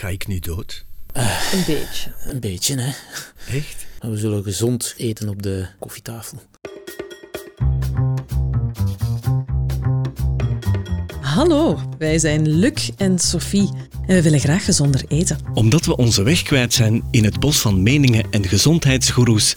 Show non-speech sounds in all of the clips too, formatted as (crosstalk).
Ga ik nu dood? Een beetje. Een beetje, hè. Echt? We zullen gezond eten op de koffietafel. Hallo, wij zijn Luc en Sophie en we willen graag gezonder eten. Omdat we onze weg kwijt zijn in het bos van meningen en gezondheidsgoeroes,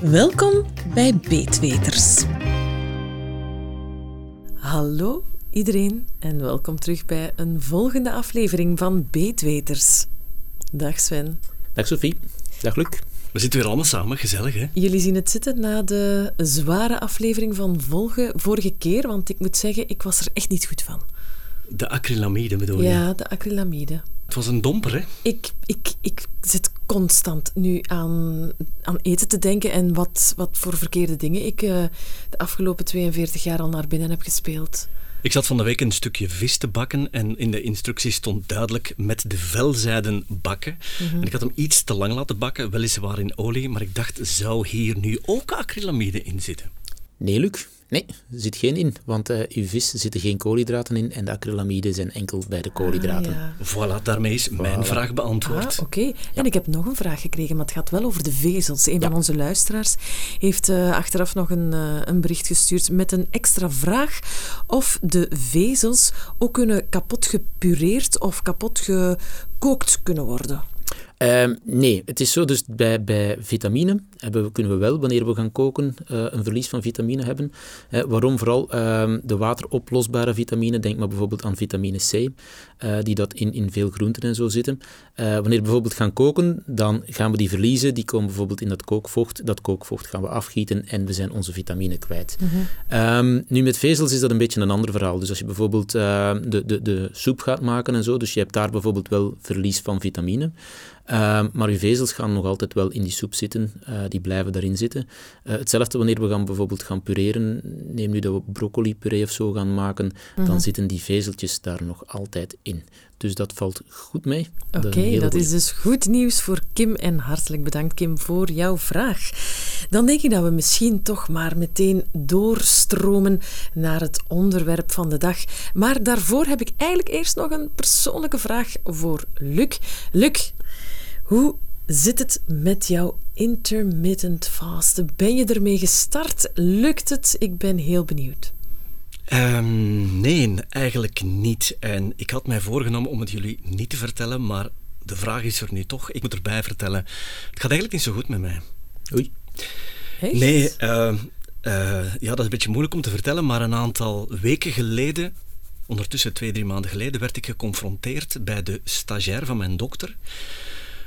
Welkom bij Beetweters. Hallo iedereen en welkom terug bij een volgende aflevering van Beetweters. Dag Sven. Dag Sophie. Dag Luc. We zitten weer allemaal samen, gezellig hè? Jullie zien het zitten na de zware aflevering van Volgen vorige keer, want ik moet zeggen, ik was er echt niet goed van. De acrylamide bedoel je? Ja, de acrylamide. Het was een domper hè? Ik, ik, ik zit constant nu aan, aan eten te denken en wat, wat voor verkeerde dingen ik uh, de afgelopen 42 jaar al naar binnen heb gespeeld. Ik zat van de week een stukje vis te bakken en in de instructies stond duidelijk met de velzijden bakken. Mm -hmm. En ik had hem iets te lang laten bakken, weliswaar in olie, maar ik dacht, zou hier nu ook acrylamide in zitten? Nee, Luc. Nee, er zit geen in, want uh, uw vis zitten geen koolhydraten in en de acrylamide zijn enkel bij de koolhydraten. Ah, ja. Voilà, daarmee is mijn vraag beantwoord. Ah, Oké, okay. en ik heb nog een vraag gekregen, maar het gaat wel over de vezels. Een Ja. van onze luisteraars heeft uh, achteraf nog een, uh, een bericht gestuurd met een extra vraag of de vezels ook kunnen kapot gepureerd of kapot gekookt kunnen worden. Uh, nee, het is zo, dus bij, bij vitamine hebben we, kunnen we wel, wanneer we gaan koken, uh, een verlies van vitamine hebben. Uh, waarom? Vooral uh, de wateroplosbare vitamine, denk maar bijvoorbeeld aan vitamine C, die dat in, in veel groenten en zo zitten. wanneer we bijvoorbeeld gaan koken, dan gaan we die verliezen, die komen bijvoorbeeld in dat kookvocht. Dat kookvocht gaan we afgieten en we zijn onze vitamine kwijt. Mhm. Um, nu met vezels is dat een beetje een ander verhaal. Dus als je bijvoorbeeld de, de, de soep gaat maken en zo, dus je hebt daar bijvoorbeeld wel verlies van vitamine. Uh, maar uw vezels gaan nog altijd wel in die soep zitten, uh, die blijven daarin zitten. Uh, hetzelfde wanneer we gaan bijvoorbeeld gaan pureren, neem nu dat we broccoli-puree of zo gaan maken, dan zitten die vezeltjes daar nog altijd in. Dus dat valt goed mee. Oké, okay, dat, dat is dus goed nieuws voor Kim en hartelijk bedankt Kim voor jouw vraag. Dan denk ik dat we misschien toch maar meteen doorstromen naar het onderwerp van de dag. Maar daarvoor heb ik eigenlijk eerst nog een persoonlijke vraag voor Luc. Luc, hoe zit het met jouw intermittent fasten? Ben je ermee gestart? Lukt het? Ik ben heel benieuwd. Um, nee, eigenlijk niet. En ik had mij voorgenomen om het jullie niet te vertellen, maar de vraag is er nu toch. Ik moet erbij vertellen. Het gaat eigenlijk niet zo goed met mij. Oei. Echt? Nee, uh, uh, ja, dat is een beetje moeilijk om te vertellen, maar een aantal weken geleden ondertussen twee, drie maanden geleden, werd ik geconfronteerd bij de stagiair van mijn dokter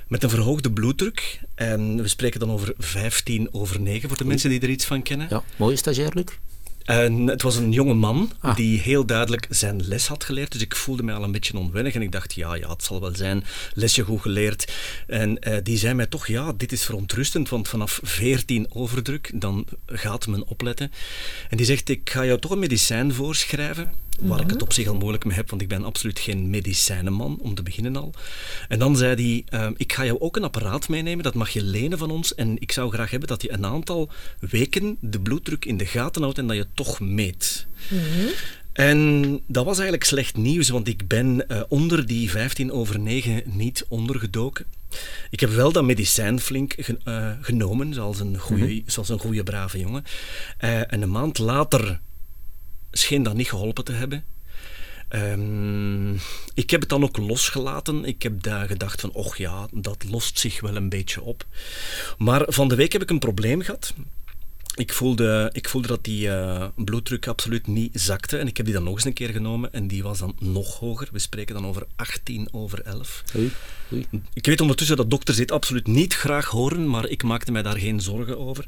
met een verhoogde bloeddruk. En we spreken dan over 15 over 9, voor de Oei. mensen die er iets van kennen. Ja, mooie stagiair, Luc. En het was een jonge man Ah. die heel duidelijk zijn les had geleerd. Dus ik voelde mij al een beetje onwennig. En ik dacht, ja, ja het zal wel zijn. Lesje goed geleerd. En uh, die zei mij toch, ja, dit is verontrustend. Want vanaf 14 overdruk, dan gaat men opletten. En die zegt, ik ga jou toch een medicijn voorschrijven. Waar Mhm. ik het op zich al moeilijk mee heb, want ik ben absoluut geen medicijnenman, om te beginnen al. En dan zei hij, uh, ik ga jou ook een apparaat meenemen, dat mag je lenen van ons. En ik zou graag hebben dat je een aantal weken de bloeddruk in de gaten houdt en dat je toch meet. Mhm. En dat was eigenlijk slecht nieuws, want ik ben uh, onder die 15 over 9 niet ondergedoken. Ik heb wel dat medicijn flink uh, genomen, zoals een goede, Mhm. zoals een goede brave jongen. Uh, en een maand later scheen dat niet geholpen te hebben. Um, ik heb het dan ook losgelaten. Ik heb daar gedacht van, och ja, dat lost zich wel een beetje op. Maar van de week heb ik een probleem gehad. Ik voelde, ik voelde dat die uh, bloeddruk absoluut niet zakte. En ik heb die dan nog eens een keer genomen. En die was dan nog hoger. We spreken dan over 18 over 11. Oei, oei. Ik weet ondertussen dat dokters dit absoluut niet graag horen. Maar ik maakte mij daar geen zorgen over.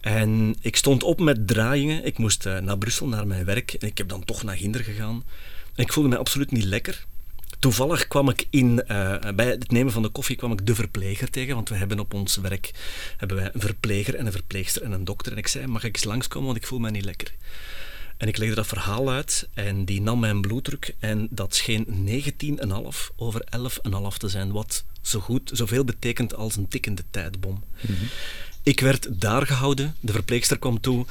En ik stond op met draaiingen. Ik moest uh, naar Brussel, naar mijn werk. En ik heb dan toch naar Ginder gegaan. En ik voelde mij absoluut niet lekker. Toevallig kwam ik in, eh, bij het nemen van de koffie kwam ik de verpleger tegen, want we hebben op ons werk hebben wij een verpleger en een verpleegster en een dokter. En ik zei, mag ik eens langskomen, want ik voel me niet lekker. En ik legde dat verhaal uit en die nam mijn bloeddruk en dat scheen 19,5 over 11,5 te zijn, wat zo goed, zoveel betekent als een tikkende tijdbom. Mhm. Ik werd daar gehouden. De verpleegster kwam toe.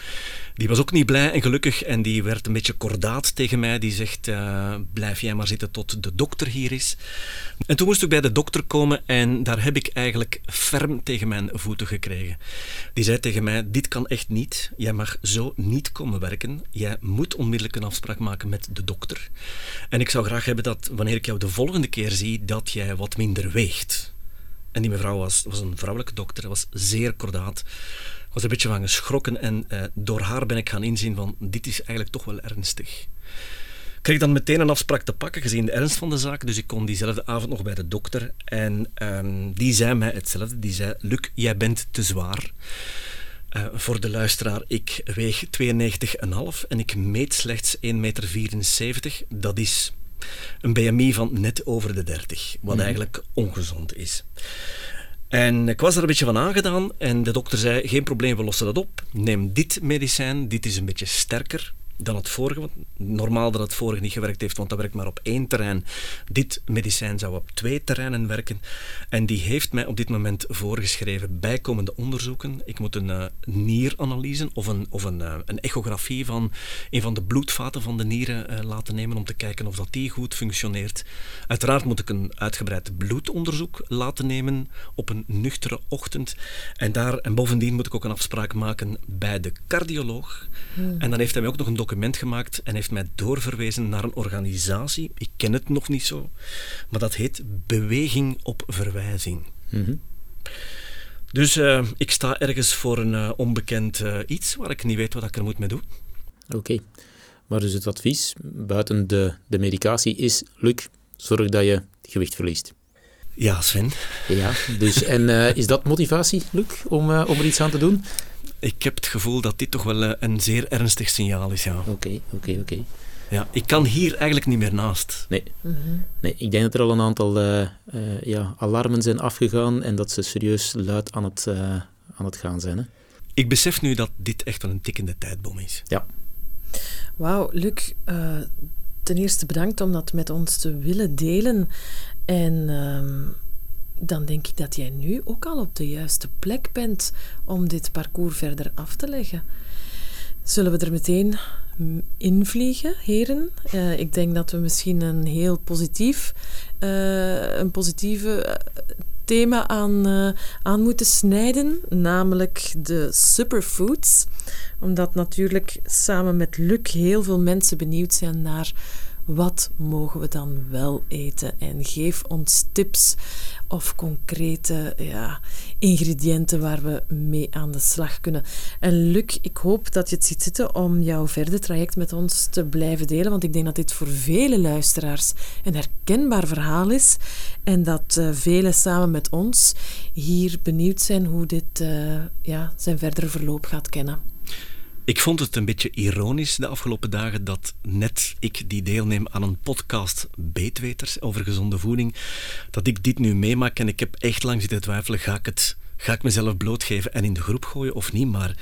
Die was ook niet blij en gelukkig en die werd een beetje kordaat tegen mij. Die zegt, uh, blijf jij maar zitten tot de dokter hier is. En toen moest ik bij de dokter komen en daar heb ik eigenlijk ferm tegen mijn voeten gekregen. Die zei tegen mij, dit kan echt niet. Jij mag zo niet komen werken. Jij moet onmiddellijk een afspraak maken met de dokter. En ik zou graag hebben dat wanneer ik jou de volgende keer zie, dat jij wat minder weegt. En die mevrouw was, was een vrouwelijke dokter, was zeer kordaat. Was een beetje van geschrokken en eh, door haar ben ik gaan inzien van dit is eigenlijk toch wel ernstig. Ik kreeg dan meteen een afspraak te pakken, gezien de ernst van de zaak. Dus ik kon diezelfde avond nog bij de dokter. En ehm, die zei mij hetzelfde. Die zei, Luc, jij bent te zwaar. Uh, voor de luisteraar, ik weeg 92,5 en ik meet slechts 1,74 meter. Dat is een BMI van net over de 30, wat mhm. eigenlijk ongezond is. En ik was er een beetje van aangedaan en de dokter zei: Geen probleem, we lossen dat op. Neem dit medicijn, dit is een beetje sterker dan het vorige. Normaal dat het vorige niet gewerkt heeft, want dat werkt maar op één terrein. Dit medicijn zou op twee terreinen werken. En die heeft mij op dit moment voorgeschreven bijkomende onderzoeken. Ik moet een uh, nieranalyse of, een, of een, uh, een echografie van een van de bloedvaten van de nieren uh, laten nemen om te kijken of dat die goed functioneert. Uiteraard moet ik een uitgebreid bloedonderzoek laten nemen op een nuchtere ochtend. En, daar, en bovendien moet ik ook een afspraak maken bij de cardioloog. Hmm. En dan heeft hij mij ook nog een document gemaakt en heeft mij doorverwezen naar een organisatie. Ik ken het nog niet zo, maar dat heet Beweging op Verwijzing. Mhm. Dus uh, ik sta ergens voor een uh, onbekend uh, iets waar ik niet weet wat ik er moet mee doen. Oké, maar dus het advies buiten de, de medicatie is: Luc, zorg dat je gewicht verliest. Ja, Sven. Ja, dus en is dat motivatie, Luc, om, om er iets aan te doen? Ik heb het gevoel dat dit toch wel eh, een zeer ernstig signaal is, ja. Oké, oké, oké. Ja, ik kan hier eigenlijk niet meer naast. Nee. Mhm. nee ik denk dat er al een aantal uh, uh, ja, alarmen zijn afgegaan en dat ze serieus luid aan het, uh, aan het gaan zijn. Hè? Ik besef nu dat dit echt wel een tikkende tijdbom is. Ja. Wauw, Luc, ten eerste bedankt om dat met ons te willen delen. En ehm, dan denk ik dat jij nu ook al op de juiste plek bent om dit parcours verder af te leggen. Zullen we er meteen invliegen, heren? Uh, ik denk dat we misschien een heel positief, uh, een positieve eh, thema aan, aan moeten snijden, namelijk de superfoods. Omdat natuurlijk samen met Luc heel veel mensen benieuwd zijn naar wat mogen we dan wel eten? En geef ons tips of concrete ja, ingrediënten waar we mee aan de slag kunnen. En Luc, ik hoop dat je het ziet zitten om jouw verder traject met ons te blijven delen, want ik denk dat dit voor vele luisteraars een herkenbaar verhaal is en dat uh, velen samen met ons hier benieuwd zijn hoe dit uh, ja, zijn verdere verloop gaat kennen. Ik vond het een beetje ironisch de afgelopen dagen dat net ik die deelneem aan een podcast Beetweters over gezonde voeding, dat ik dit nu meemaak en ik heb echt lang zitten twijfelen, ga ik het ga ik mezelf blootgeven en in de groep gooien of niet? Maar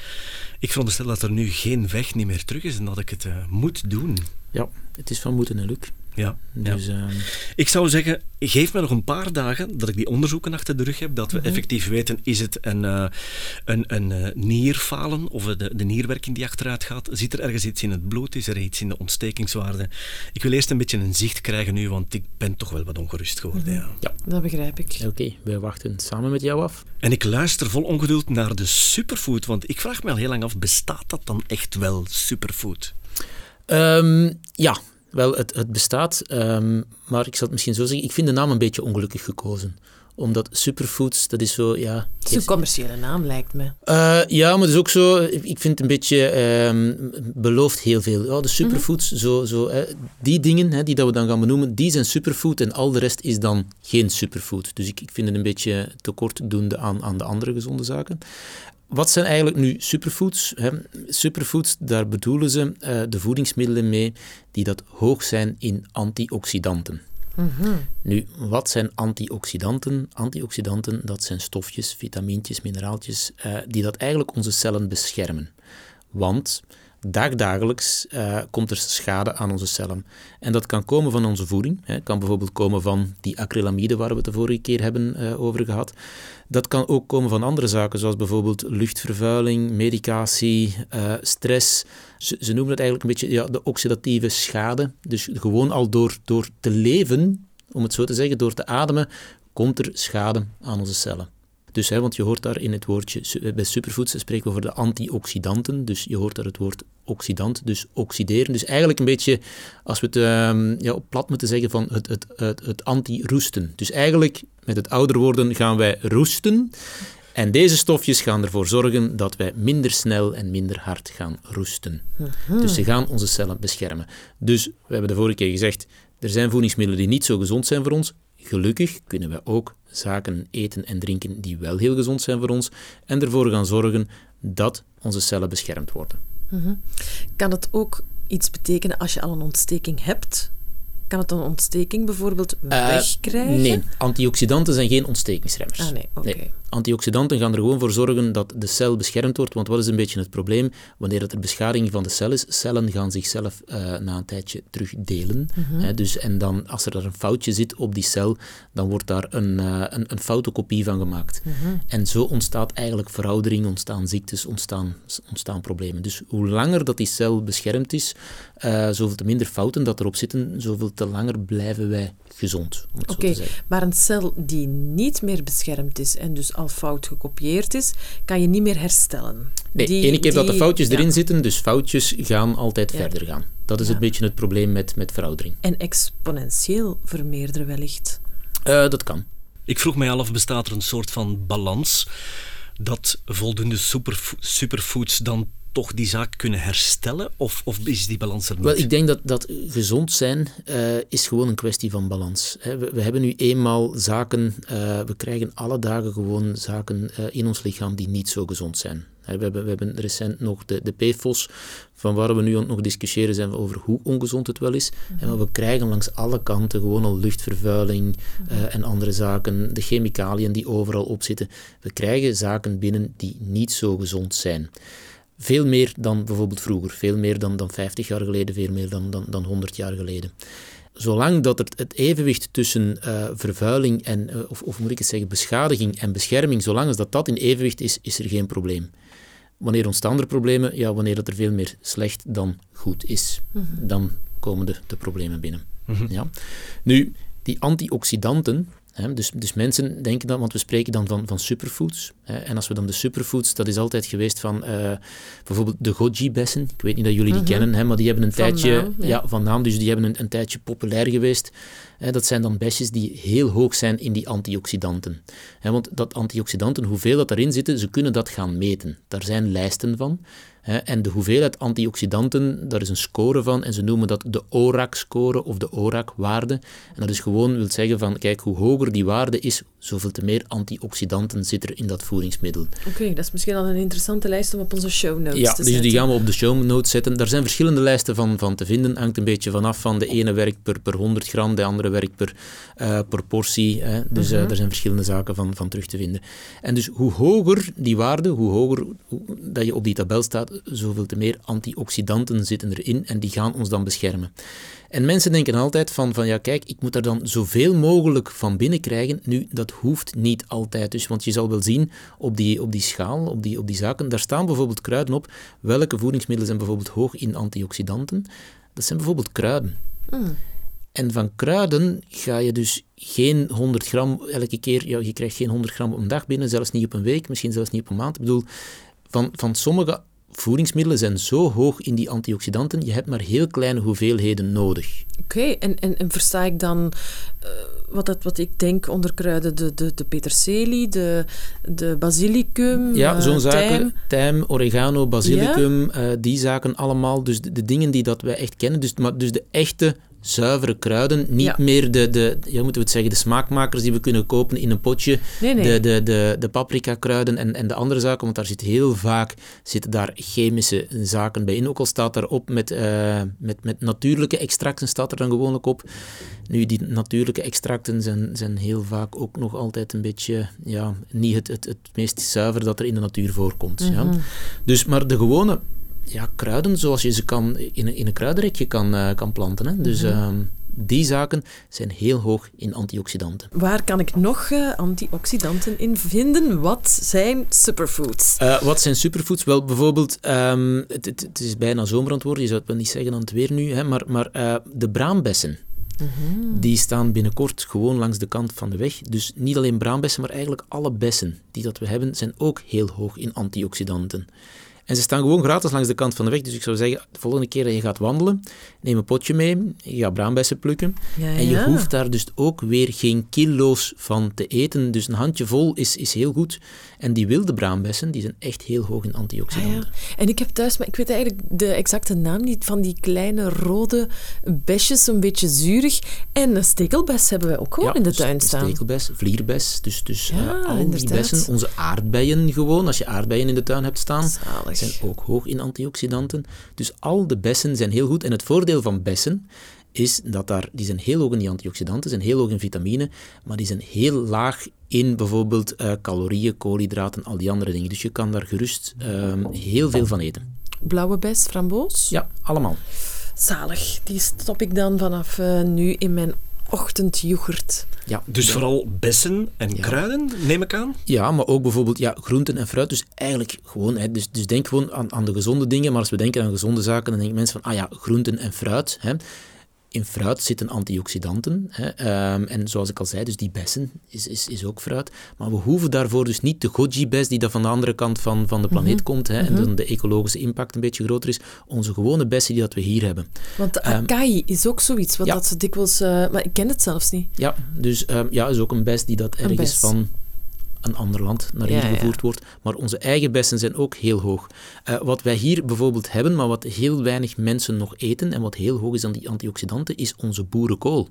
ik veronderstel dat er nu geen weg niet meer terug is en dat ik het uh, moet doen. Ja, het is van moeten en Luc. Ja, dus, ehm, Ik zou zeggen, geef me nog een paar dagen dat ik die onderzoeken achter de rug heb, dat we mhm. effectief weten, is het een, uh, een, een uh, nierfalen of de, de nierwerking die achteruit gaat? Zit er ergens iets in het bloed? Is er iets in de ontstekingswaarde? Ik wil eerst een beetje een zicht krijgen nu, want ik ben toch wel wat ongerust geworden. Mhm. ja. ja. dat begrijp ik. Oké, we wachten samen met jou af. En ik luister vol ongeduld naar de superfood, want ik vraag me al heel lang af, bestaat dat dan echt wel, superfood? Um, ja, wel, het, het bestaat, um, maar ik zal het misschien zo zeggen, ik vind de naam een beetje ongelukkig gekozen omdat superfoods, dat is zo, ja... Het is een commerciële naam, lijkt me. Uh, ja, maar het is ook zo, ik vind het een beetje, um, belooft heel veel. Ja, de superfoods, mm zo, zo, hè, die dingen hè, die dat we dan gaan benoemen, die zijn superfood en al de rest is dan geen superfood. Dus ik, ik vind het een beetje tekortdoende aan, aan de andere gezonde zaken. Wat zijn eigenlijk nu superfoods? Hè? Superfoods, daar bedoelen ze uh, de voedingsmiddelen mee die dat hoog zijn in antioxidanten. Nu, wat zijn antioxidanten? Antioxidanten, dat zijn stofjes, vitamintjes, mineraaltjes, uh, die dat eigenlijk onze cellen beschermen. Want dagdagelijks uh, komt er schade aan onze cellen. En dat kan komen van onze voeding. Het kan bijvoorbeeld komen van die acrylamide waar we het de vorige keer hebben uh, over gehad. Dat kan ook komen van andere zaken, zoals bijvoorbeeld luchtvervuiling, medicatie, uh, stress. Ze, ze, noemen het eigenlijk een beetje ja, de oxidatieve schade. Dus gewoon al door, door te leven, om het zo te zeggen, door te ademen, komt er schade aan onze cellen. Dus, hè, want je hoort daar in het woordje, bij superfoods spreken we over de antioxidanten, dus je hoort daar het woord oxidant, dus oxideren. Dus eigenlijk een beetje, als we het um, ja, op plat moeten zeggen, van het, het, het, het anti-roesten. Dus eigenlijk, met het ouder worden, gaan wij roesten. En deze stofjes gaan ervoor zorgen dat wij minder snel en minder hard gaan roesten. Dus ze gaan onze cellen beschermen. Dus, we hebben de vorige keer gezegd, er zijn voedingsmiddelen die niet zo gezond zijn voor ons. Gelukkig kunnen we ook zaken eten en drinken die wel heel gezond zijn voor ons en ervoor gaan zorgen dat onze cellen beschermd worden. Mhm. Kan het ook iets betekenen als je al een ontsteking hebt? Kan het een ontsteking bijvoorbeeld uh, wegkrijgen? Nee, antioxidanten zijn geen ontstekingsremmers. Ah, nee, okay. Antioxidanten gaan er gewoon voor zorgen dat de cel beschermd wordt. Want wat is een beetje het probleem? Wanneer er beschadiging van de cel is, cellen gaan zichzelf uh, na een tijdje terugdelen. Mm -hmm. dus, en dan, als er daar een foutje zit op die cel, dan wordt daar een, uh, een, een van gemaakt. Mm -hmm. En zo ontstaat eigenlijk veroudering, ontstaan ziektes, ontstaan, ontstaan problemen. Dus hoe langer dat die cel beschermd is, uh, zoveel te minder fouten dat erop zitten, zoveel te langer blijven wij gezond. Oké, okay, maar een cel die niet meer beschermd is en dus al fout gekopieerd is, kan je niet meer herstellen. Nee, die, ene keer die, dat de foutjes ja. erin zitten, dus foutjes gaan altijd ja. verder gaan. Dat is ja. een beetje het probleem met, met veroudering. En exponentieel vermeerderen wellicht? Uh, dat kan. Ik vroeg mij af, bestaat er een soort van balans dat voldoende super, superfoods dan toch die zaak kunnen herstellen? Of, of is die balans er niet? Wel, ik denk dat, dat gezond zijn uh, is gewoon een kwestie van balans. We, we, hebben nu eenmaal zaken, uh, we krijgen alle dagen gewoon zaken uh, in ons lichaam die niet zo gezond zijn. We hebben, we hebben recent nog de, de PFOS, van waar we nu nog discussiëren zijn over hoe ongezond het wel is. Mm -hmm. we krijgen langs alle kanten gewoon al luchtvervuiling uh, en andere zaken, de chemicaliën die overal op zitten. We krijgen zaken binnen die niet zo gezond zijn. Veel meer dan bijvoorbeeld vroeger, veel meer dan, dan 50 jaar geleden, veel meer dan, dan, dan 100 jaar geleden. Zolang dat het, het evenwicht tussen uh, vervuiling en, uh, of, of moet ik het zeggen, beschadiging en bescherming, zolang als dat, dat in evenwicht is, is er geen probleem. Wanneer ontstaan er problemen? Ja, wanneer dat er veel meer slecht dan goed is. Mm -hmm. Dan komen de, de problemen binnen. Mm -hmm. ja. Nu, die antioxidanten, dus, dus mensen denken dan, want we spreken dan van, van superfoods. en als we dan de superfoods, dat is altijd geweest van uh, bijvoorbeeld de goji-bessen. Ik weet niet dat jullie die mm -hmm. kennen, maar die hebben een van tijdje... Naam, ja. ja. van naam. Dus die hebben een, een tijdje populair geweest. dat zijn dan besjes die heel hoog zijn in die antioxidanten. want dat antioxidanten, hoeveel dat erin zitten, ze kunnen dat gaan meten. Daar zijn lijsten van. En de hoeveelheid antioxidanten, daar is een score van en ze noemen dat de ORAC-score of de ORAC-waarde. En dat is gewoon, wil zeggen van, kijk, hoe hoger die waarde is, zoveel te meer antioxidanten zit er in dat voedingsmiddel. Oké, okay, dat is misschien al een interessante lijst om op onze show notes ja, te dus die gaan we op de show notes zetten. Daar zijn verschillende lijsten van, van te vinden, hangt een beetje vanaf van de ene werkt per, per 100 gram, de andere werkt per, uh, per portie. Hè. Dus uh, er zijn verschillende zaken van, van terug te vinden. En dus hoe hoger die waarde, hoe hoger hoe, dat je op die tabel staat, zoveel te meer antioxidanten zitten erin en die gaan ons dan beschermen. En mensen denken altijd van, van ja kijk, ik moet er dan zoveel mogelijk van binnen krijgen. Nu, dat hoeft niet altijd. Dus, want je zal wel zien op die, op die schaal, op die, op die zaken, daar staan bijvoorbeeld kruiden op. Welke voedingsmiddelen zijn bijvoorbeeld hoog in antioxidanten? Dat zijn bijvoorbeeld kruiden. Mm. En van kruiden ga je dus geen 100 gram elke keer, ja, je krijgt geen 100 gram op een dag binnen, zelfs niet op een week, misschien zelfs niet op een maand. Ik bedoel, van, van sommige voedingsmiddelen zijn zo hoog in die antioxidanten, je hebt maar heel kleine hoeveelheden nodig. Oké, okay, en, en, en, versta ik dan uh, wat, dat, wat ik denk onder kruiden, de, de, de peterselie, de, de basilicum, Ja, uh, zo'n zaken, tijm. oregano, basilicum, ja? uh, die zaken allemaal, dus de, de, dingen die dat wij echt kennen, dus, maar, dus de echte zuivere kruiden. Niet Ja. meer de, de, ja, moeten we het zeggen, de smaakmakers die we kunnen kopen in een potje. Nee, nee. De, de, de, de paprika-kruiden en, en de andere zaken, want daar zit heel vaak zitten daar chemische zaken bij in. Ook al staat daarop met, eh, met, met natuurlijke extracten, staat er dan gewoonlijk op. Nu, die natuurlijke extracten zijn, zijn heel vaak ook nog altijd een beetje, ja, niet het, het, het meest zuiver dat er in de natuur voorkomt. Mhm. ja. Dus, maar de gewone ja, kruiden, zoals je ze kan in, een- in een kruidenrekje kan, eh, kan planten. Hè. Dus Mhm. ehm, die zaken zijn heel hoog in antioxidanten. Waar kan ik nog eh, antioxidanten in vinden? Wat zijn superfoods? Eh, wat zijn superfoods? Wel, bijvoorbeeld, ehm, het, het, het is bijna zomer aan het worden, je zou het wel niet zeggen aan het weer nu, hè, maar, maar de braambessen, die staan binnenkort gewoon langs de kant van de weg. Dus niet alleen braambessen, maar eigenlijk alle bessen die dat we hebben, zijn ook heel hoog in antioxidanten. En ze staan gewoon gratis langs de kant van de weg. Dus ik zou zeggen, de volgende keer dat je gaat wandelen, neem een potje mee, je gaat braambessen plukken. Ja, En je ja. hoeft daar dus ook weer geen kilo's van te eten. Dus een handje vol is, is heel goed. En die wilde braambessen, die zijn echt heel hoog in Ah, antioxidanten. ja. En ik heb thuis, maar ik weet eigenlijk de exacte naam niet, van die kleine rode besjes, een beetje zuurig. En een stekelbes hebben wij ook gewoon in de tuin staan. Stekelbes, vlierbes, dus, dus eh, al die bessen. Onze aardbeien gewoon, als je aardbeien in de tuin hebt staan, Zalig. Zijn ook hoog in antioxidanten. Dus al de bessen zijn heel goed. En het voordeel van bessen is dat daar, die zijn heel hoog in die antioxidanten, zijn heel hoog in vitamine, maar die zijn heel laag in bijvoorbeeld eh, calorieën, koolhydraten, al die andere dingen. Dus je kan daar gerust ehm, heel veel van eten. Blauwe bes, framboos. Ja, allemaal. Zalig. Die stop ik dan vanaf eh, nu in mijn ochtendyoghurt. Ja, Dus vooral bessen en Ja. kruiden, neem ik aan. Ja, maar ook bijvoorbeeld ja, groenten en fruit. Dus eigenlijk gewoon, hè, dus, dus denk gewoon aan, aan de gezonde dingen. Maar als we denken aan gezonde zaken, dan denken mensen van, ah ja, groenten en fruit. Hè. In fruit zitten antioxidanten. Hè. ehm, en zoals ik al zei, dus die bessen is, is, is ook fruit. Maar we hoeven daarvoor dus niet de goji-bes die dat van de andere kant van, van de planeet komt. Hè, En dan de ecologische impact een beetje groter is. Onze gewone bessen die dat we hier hebben. Want de acai is ook zoiets, wat Ehm, ja. dat ze dikwijls... eh, maar ik ken het zelfs niet. Ja, dus ehm, ja, is ook een bes die dat ergens van een ander land naar hier Ja, ja. gevoerd wordt. Maar onze eigen bessen zijn ook heel hoog. Eh, wat wij hier bijvoorbeeld hebben, maar wat heel weinig mensen nog eten en wat heel hoog is aan die antioxidanten, is onze boerenkool.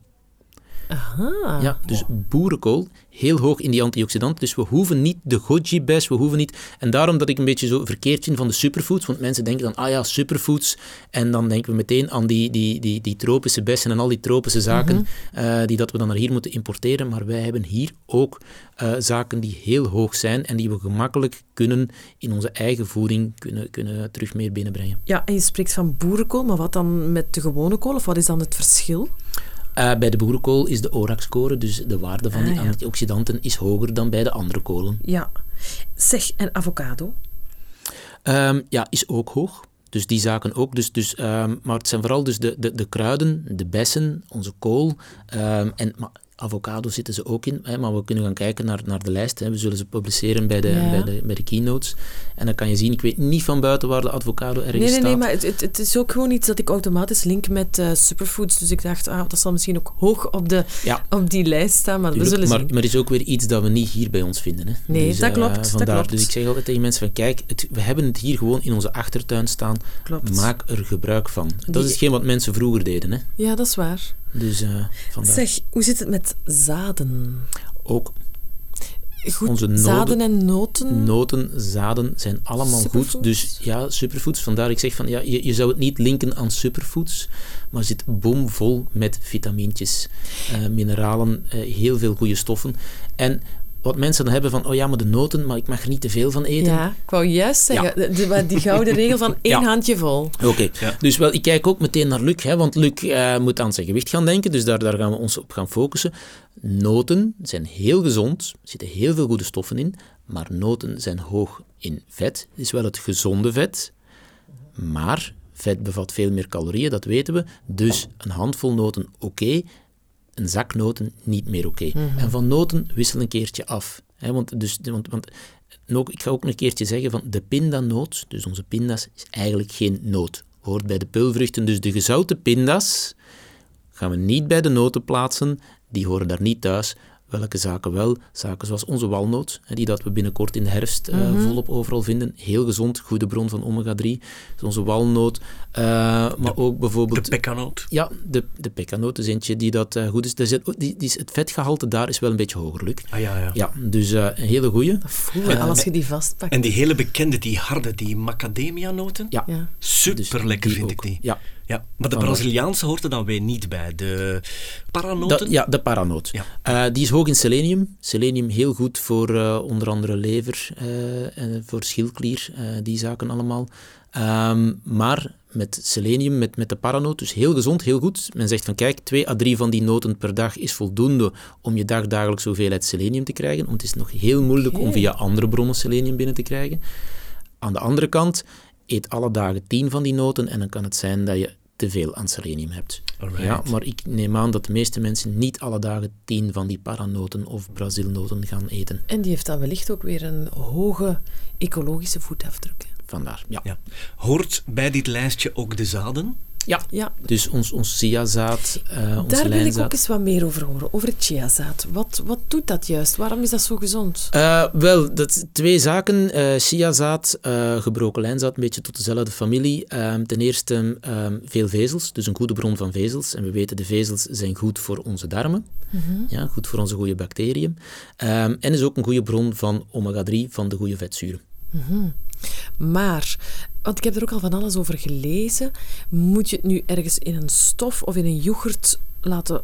Aha. Ja, dus boerenkool, heel hoog in die antioxidanten. Dus we hoeven niet de goji-bes, we hoeven niet... En daarom dat ik een beetje zo verkeerd vind van de superfoods, want mensen denken dan, ah ja, superfoods, en dan denken we meteen aan die, die, die, die tropische bessen en al die tropische zaken eh, die dat we dan naar hier moeten importeren. Maar wij hebben hier ook eh, zaken die heel hoog zijn en die we gemakkelijk kunnen in onze eigen voeding kunnen, kunnen terug meer binnenbrengen. Ja, en je spreekt van boerenkool, maar wat dan met de gewone kool? Of wat is dan het verschil? Eh, bij de boerenkool is de ORAC-score, dus de waarde van Ah, die antioxidanten, is hoger dan bij de andere kolen. Ja. Zeg, en avocado? Ehm, ja, is ook hoog. Dus die zaken ook. Dus, dus, ehm, maar het zijn vooral dus de, de, de kruiden, de bessen, onze kool. ehm, en maar avocado zitten ze ook in. Hè, maar we kunnen gaan kijken naar, naar de lijst. Hè. We zullen ze publiceren bij de, Ja. bij, de, bij de keynotes. En dan kan je zien, ik weet niet van buiten waar de avocado ergens Nee, nee, staat. nee, maar het, het, het is ook gewoon iets dat ik automatisch link met eh, superfoods. Dus ik dacht, ah, dat zal misschien ook hoog op, de, Ja. op die lijst staan, maar we Tuurlijk, zullen maar, zien. maar er is ook weer iets dat we niet hier bij ons vinden. Hè. Nee, dus, dat eh, klopt, dat vandaar, klopt. Dus ik zeg altijd tegen mensen van, kijk, het, we hebben het hier gewoon in onze achtertuin staan. Klopt. Maak er gebruik van. Dat Die- is hetgeen wat mensen vroeger deden. Hè. Ja, dat is waar. Dus eh, vandaar. Zeg, hoe zit het met zaden? Ook Goed, Onze noden- zaden en noten? Noten, zaden zijn allemaal Superfoods? goed. Dus ja, superfoods. Vandaar ik zeg van ja, je, je zou het niet linken aan superfoods, maar zit bomvol met vitamintjes, eh, mineralen, eh, heel veel goede stoffen. En wat mensen dan hebben van, oh ja, maar de noten, maar ik mag er niet te veel van eten. Ja, ik wou juist zeggen, de- de- die gouden regel van (laughs) één Ja. handje vol. Oké, Ja. dus wel, ik kijk ook meteen naar Luc, hè, want Luc eh, moet aan zijn gewicht gaan denken, dus daar, daar gaan we ons op gaan focussen. Noten zijn heel gezond, er zitten heel veel goede stoffen in, maar noten zijn hoog in vet. Het is wel het gezonde vet, maar vet bevat veel meer calorieën, dat weten we. Dus een handvol noten oké, een zak noten niet meer oké. En van noten wissel een keertje af. Hè, want, dus, want, want ook, ik ga ook een keertje zeggen van de pindanoot, dus onze pinda's, is eigenlijk geen noot. Hoort bij de pulvruchten, dus de gezouten pinda's gaan we niet bij de noten plaatsen, die horen daar niet thuis. Welke zaken wel? Zaken zoals onze walnoot, die dat we binnenkort in de herfst uh, volop overal vinden. Heel gezond, goede bron van omega-3. Dus onze walnoot, uh, maar ook bijvoorbeeld... De pekkanoot. Ja, de, de pekkanoot is eentje die dat uh, goed is. Daar zit, die, die, het vetgehalte daar is wel een beetje hoger, Luc. Ah ja, ja. Ja, dus een hele goeie. Voel je als je die vastpakt. En die hele bekende, die harde, die macadamia-noten. Ja. ja. Super lekker dus vind ook. ik die. Ja. Ja, maar de Braziliaanse hoort er dan weer niet bij. De paranoten? De, ja, de paranoot. Ja. Uh, die is hoog in selenium. Selenium heel goed voor uh, onder andere lever, uh, en voor schildklier, die zaken allemaal. Um, maar met selenium, met, met de paranoot, dus heel gezond, heel goed. Men zegt van kijk, twee à drie van die noten per dag is voldoende om je dagdagelijks hoeveelheid selenium te krijgen. Want het is nog heel moeilijk okay. om via andere bronnen selenium binnen te krijgen. Aan de andere kant, eet alle dagen tien van die noten en dan kan het zijn dat je te veel aan selenium hebt. Alright. Ja, maar ik neem aan dat de meeste mensen niet alle dagen tien van die paranoten of brazilnoten gaan eten. En die heeft dan wellicht ook weer een hoge ecologische voetafdruk. Vandaar, ja. ja. Hoort bij dit lijstje ook de zaden? Ja, ja. dus ons, ons chiazaad, uh, onze Daar wil lijnzaad. ik ook eens wat meer over horen, over het chiazaad. Wat, wat doet dat juist? Waarom is dat zo gezond? Uh, wel, dat twee zaken. Uh, chiazaad, gebroken lijnzaad, een beetje tot dezelfde familie. ten eerste veel vezels, dus een goede bron van vezels. En we weten, de vezels zijn goed voor onze darmen. Mm -hmm. ja, goed voor onze goede bacteriën. en is ook een goede bron van omega-3, van de goede vetzuren. Mm -hmm. Maar, want ik heb er ook al van alles over gelezen, moet je het nu ergens in een stof of in een yoghurt laten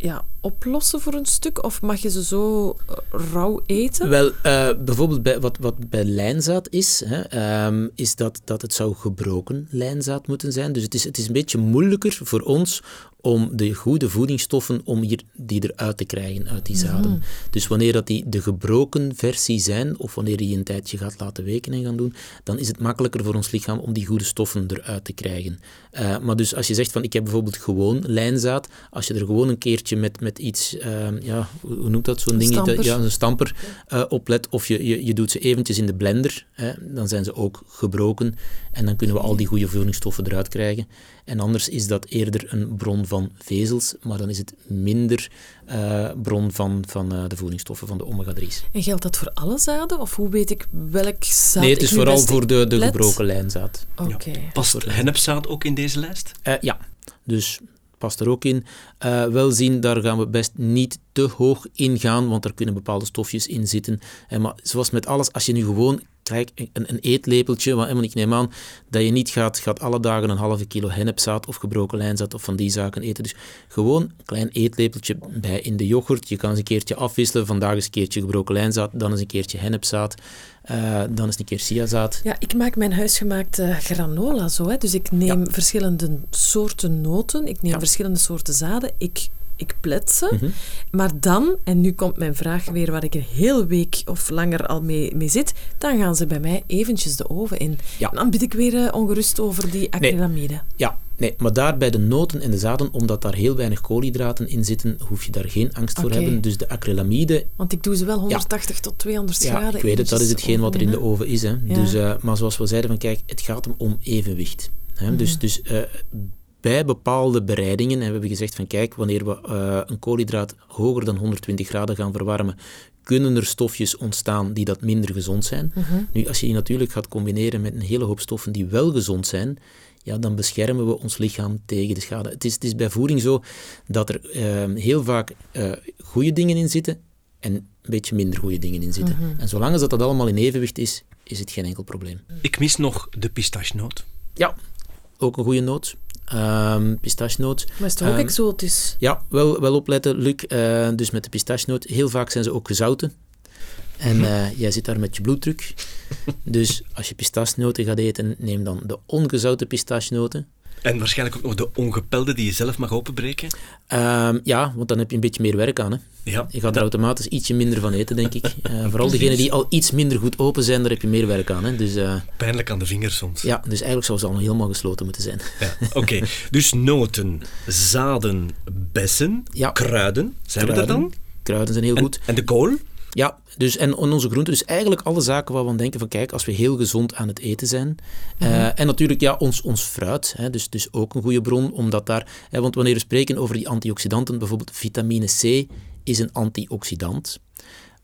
ja, oplossen voor een stuk? Of mag je ze zo rauw eten? Wel, uh, bijvoorbeeld bij, wat, wat bij lijnzaad is, hè, um, is dat, dat het zou gebroken lijnzaad moeten zijn. Dus het is, het is een beetje moeilijker voor ons om de goede voedingsstoffen om hier, die eruit te krijgen uit die zaden. Mm. Dus wanneer dat die de gebroken versie zijn, of wanneer je die een tijdje gaat laten weken en gaan doen, dan is het makkelijker voor ons lichaam om die goede stoffen eruit te krijgen. Uh, maar dus als je zegt van ik heb bijvoorbeeld gewoon lijnzaad, als je er gewoon een keertje met, met iets, uh, ja, hoe noemt dat, zo'n ding, stamper. ja, een stamper uh, oplet, of je, je, je doet ze eventjes in de blender, hè, dan zijn ze ook gebroken en dan kunnen we al die goede voedingsstoffen eruit krijgen. En anders is dat eerder een bron van vezels, maar dan is het minder uh, bron van, van uh, de voedingsstoffen, van de omega-3's. En geldt dat voor alle zaden? Of hoe weet ik welk zaad Nee, het is vooral voor de, de gebroken lijnzaad. Oké. Ja. Past hennepzaad ook in deze lijst? Uh, ja, dus past er ook in. Uh, wel zien, daar gaan we best niet te hoog in gaan, want er kunnen bepaalde stofjes in zitten. Uh, maar zoals met alles, als je nu gewoon kijk, een, een eetlepeltje, want ik neem aan dat je niet gaat, gaat alle dagen een halve kilo hennepzaad of gebroken lijnzaad of van die zaken eten. Dus gewoon een klein eetlepeltje bij in de yoghurt. Je kan eens een keertje afwisselen. Vandaag is een keertje gebroken lijnzaad, dan is een keertje hennepzaad, uh, dan is een keer chiazaad. Ja, ik maak mijn huisgemaakte granola zo. Hè. Dus ik neem ja. verschillende soorten noten, ik neem ja. verschillende soorten zaden. Ik ik plet ze. Mhm. Maar dan, en nu komt mijn vraag weer waar ik een heel week of langer al mee, mee zit, dan gaan ze bij mij eventjes de oven in. Ja. Dan ben ik weer uh, ongerust over die acrylamide. Nee. Ja, nee, maar daar bij de noten en de zaden, omdat daar heel weinig koolhydraten in zitten, hoef je daar geen angst voor Oké. hebben. Dus de acrylamide... Want ik doe ze wel 180 tot 200 Ja, graden. ik weet het, dat is hetgeen wat er in de oven is. Hè. Ja. Dus, uh, maar zoals we zeiden, van, kijk, het gaat hem om evenwicht. Hè. Mhm. Dus, dus uh, bij bepaalde bereidingen hebben we gezegd van kijk, wanneer we uh, een koolhydraat hoger dan 120 graden gaan verwarmen, kunnen er stofjes ontstaan die dat minder gezond zijn. Mhm. Nu, als je die natuurlijk gaat combineren met een hele hoop stoffen die wel gezond zijn, ja, dan beschermen we ons lichaam tegen de schade. Het is, het is bij voeding zo dat er uh, heel vaak uh, goede dingen in zitten en een beetje minder goede dingen in zitten. Mhm. En zolang dat, dat allemaal in evenwicht is, is het geen enkel probleem. Ik mis nog de pistachenoot. Ja, ook een goede noot. Um, pistachenoot. Maar is toch ook Um, exotisch? Ja, wel, wel opletten, Luc. Uh, dus met de pistachenoot, heel vaak zijn ze ook gezouten. En uh, (laughs) jij zit daar met je bloeddruk. Dus als je pistachenoten gaat eten, neem dan de ongezouten pistachenoten. En waarschijnlijk ook nog de ongepelde die je zelf mag openbreken. Um, ja, want dan heb je een beetje meer werk aan. Hè. Ja, je gaat er automatisch ietsje minder van eten, denk ik. Uh, (laughs) vooral degenen die al iets minder goed open zijn, daar heb je meer werk aan. Hè. Dus, uh, Pijnlijk aan de vingers soms. Ja, dus eigenlijk zou ze al helemaal gesloten moeten zijn. Ja, Oké, okay. (laughs) dus noten, zaden, bessen, ja. kruiden. Zijn kruiden. we er dan? Kruiden zijn heel en, goed. En de kool? Ja, dus en, onze groenten. Dus eigenlijk alle zaken waar we aan denken van kijk, als we heel gezond aan het eten zijn. Mhm. Uh, en natuurlijk ja, ons, ons fruit, hè, dus, dus ook een goede bron, omdat daar... Hè, want wanneer we spreken over die antioxidanten, bijvoorbeeld vitamine C, is een antioxidant.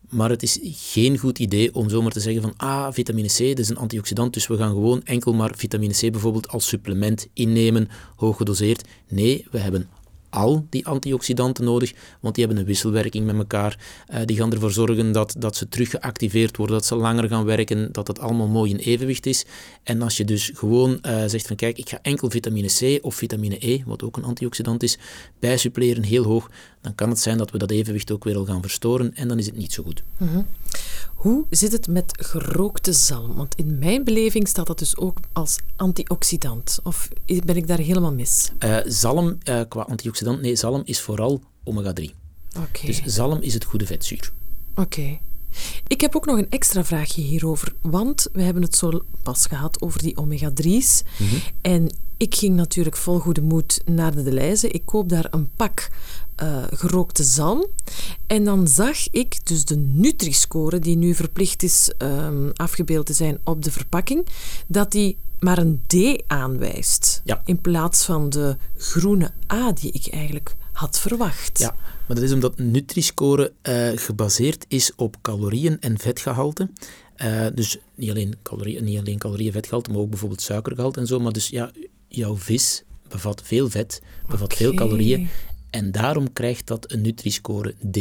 Maar het is geen goed idee om zomaar te zeggen van ah, vitamine C, dat is een antioxidant, dus we gaan gewoon enkel maar vitamine C bijvoorbeeld als supplement innemen, hoog gedoseerd. Nee, we hebben al die antioxidanten nodig, want die hebben een wisselwerking met elkaar. Uh, die gaan ervoor zorgen dat, dat ze terug geactiveerd worden, dat ze langer gaan werken, dat het allemaal mooi in evenwicht is. En als je dus gewoon uh, zegt van kijk, ik ga enkel vitamine C of vitamine E, wat ook een antioxidant is, bijsuppleren heel hoog, dan kan het zijn dat we dat evenwicht ook weer al gaan verstoren en dan is het niet zo goed. Mm -hmm. Hoe zit het met gerookte zalm? Want in mijn beleving staat dat dus ook als antioxidant. Of ben ik daar helemaal mis? Uh, zalm qua antioxidant, nee, zalm is vooral omega-3. Okay. Dus zalm is het goede vetzuur. Oké. Okay. Ik heb ook nog een extra vraagje hierover, want we hebben het zo pas gehad over die omega-3's. Mm -hmm. En ik ging natuurlijk vol goede moed naar de Deleuze. Ik koop daar een pak uh, gerookte zalm. En dan zag ik dus de Nutri-score, die nu verplicht is um, afgebeeld te zijn op de verpakking, dat die maar een D aanwijst. Ja. In plaats van de groene A die ik eigenlijk had verwacht. Ja, maar dat is omdat Nutri-score uh, gebaseerd is op calorieën en vetgehalte. Uh, dus niet alleen, calorieën, niet alleen calorieën, vetgehalte, maar ook bijvoorbeeld suikergehalte en zo. Maar dus ja, jouw vis bevat veel vet, bevat okay. veel calorieën. En daarom krijgt dat een Nutri-score D.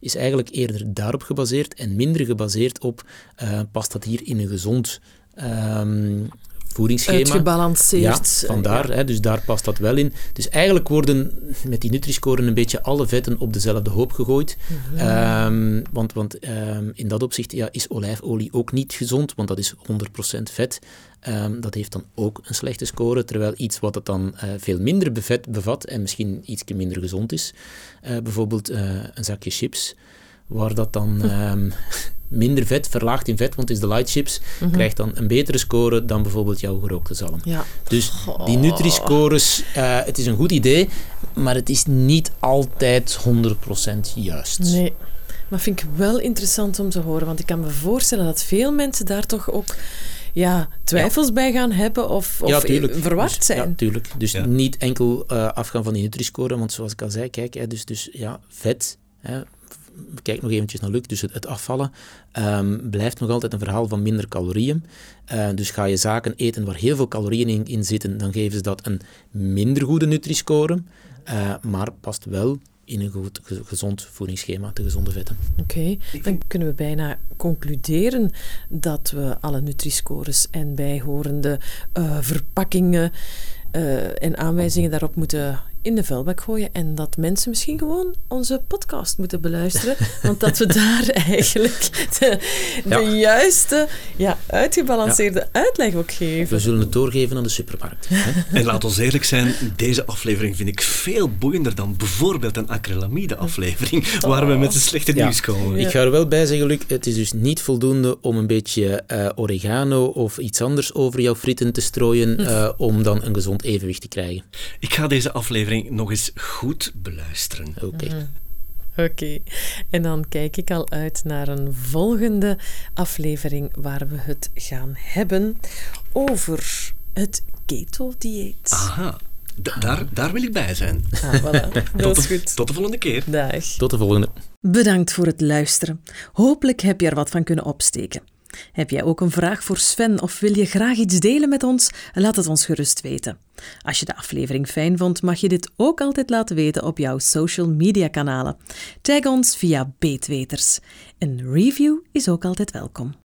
Is eigenlijk eerder daarop gebaseerd en minder gebaseerd op uh, past dat hier in een gezond um, voedingsschema. Uitgebalanceerd. Ja, vandaar. Ja. Hè, dus daar past dat wel in. Dus eigenlijk worden met die Nutri-score een beetje alle vetten op dezelfde hoop gegooid. Mhm. Um, want want um, in dat opzicht ja, is olijfolie ook niet gezond, want dat is 100% vet. Um, dat heeft dan ook een slechte score, terwijl iets wat het dan uh, veel minder bevet, bevat en misschien iets minder gezond is, uh, bijvoorbeeld uh, een zakje chips, waar dat dan um, (laughs) minder vet, verlaagd in vet, want het is de light chips, mm -hmm. krijgt dan een betere score dan bijvoorbeeld jouw gerookte zalm. Ja. Dus die Nutri-scores, het is een goed idee, maar het is niet altijd 100% juist. Nee. Maar vind ik wel interessant om te horen, want ik kan me voorstellen dat veel mensen daar toch ook ja, twijfels ja. bij gaan hebben of, of ja, verward dus, zijn. Ja, tuurlijk. Dus ja. niet enkel uh, afgaan van die Nutri-score, want zoals ik al zei, kijk, hè, dus, dus ja, vet, hè, kijk nog eventjes naar Luc, dus het, afvallen um, blijft nog altijd een verhaal van minder calorieën. Uh, dus ga je zaken eten waar heel veel calorieën in, zitten, dan geven ze dat een minder goede Nutri-score, uh, maar past wel in een goed, gezond voedingsschema, de gezonde vetten. Oké, dan kunnen we bijna concluderen dat we alle Nutri-scores en bijhorende uh, verpakkingen en aanwijzingen daarop moeten in de vuilbak gooien en dat mensen misschien gewoon onze podcast moeten beluisteren, want dat we (laughs) daar eigenlijk de, de ja. juiste, ja, uitgebalanceerde ja. uitleg ook geven. We zullen het doorgeven aan de supermarkt. en laat ons eerlijk zijn, deze aflevering vind ik veel boeiender dan bijvoorbeeld een acrylamide aflevering, oh. waar we met een slechte ja. nieuws komen. Ik ga er wel bij zeggen, Luc, het is dus niet voldoende om een beetje uh, oregano of iets anders over jouw frieten te strooien, uh, (laughs) om dan een gezond evenwicht te krijgen. Ik ga deze aflevering nog eens goed beluisteren. Oké. Okay. Mm. Oké, okay. en dan kijk ik al uit naar een volgende aflevering waar we het gaan hebben over het keto-dieet. Aha, D daar, daar wil ik bij zijn. Ah, voilà. (laughs) Dat is goed. Tot de volgende keer. Dag. Tot de volgende. Bedankt voor het luisteren. Hopelijk heb je er wat van kunnen opsteken. Heb jij ook een vraag voor Sven of wil je graag iets delen met ons? Laat het ons gerust weten. Als je de aflevering fijn vond, mag je dit ook altijd laten weten op jouw social media kanalen. Tag ons via Beetweters. Een review is ook altijd welkom.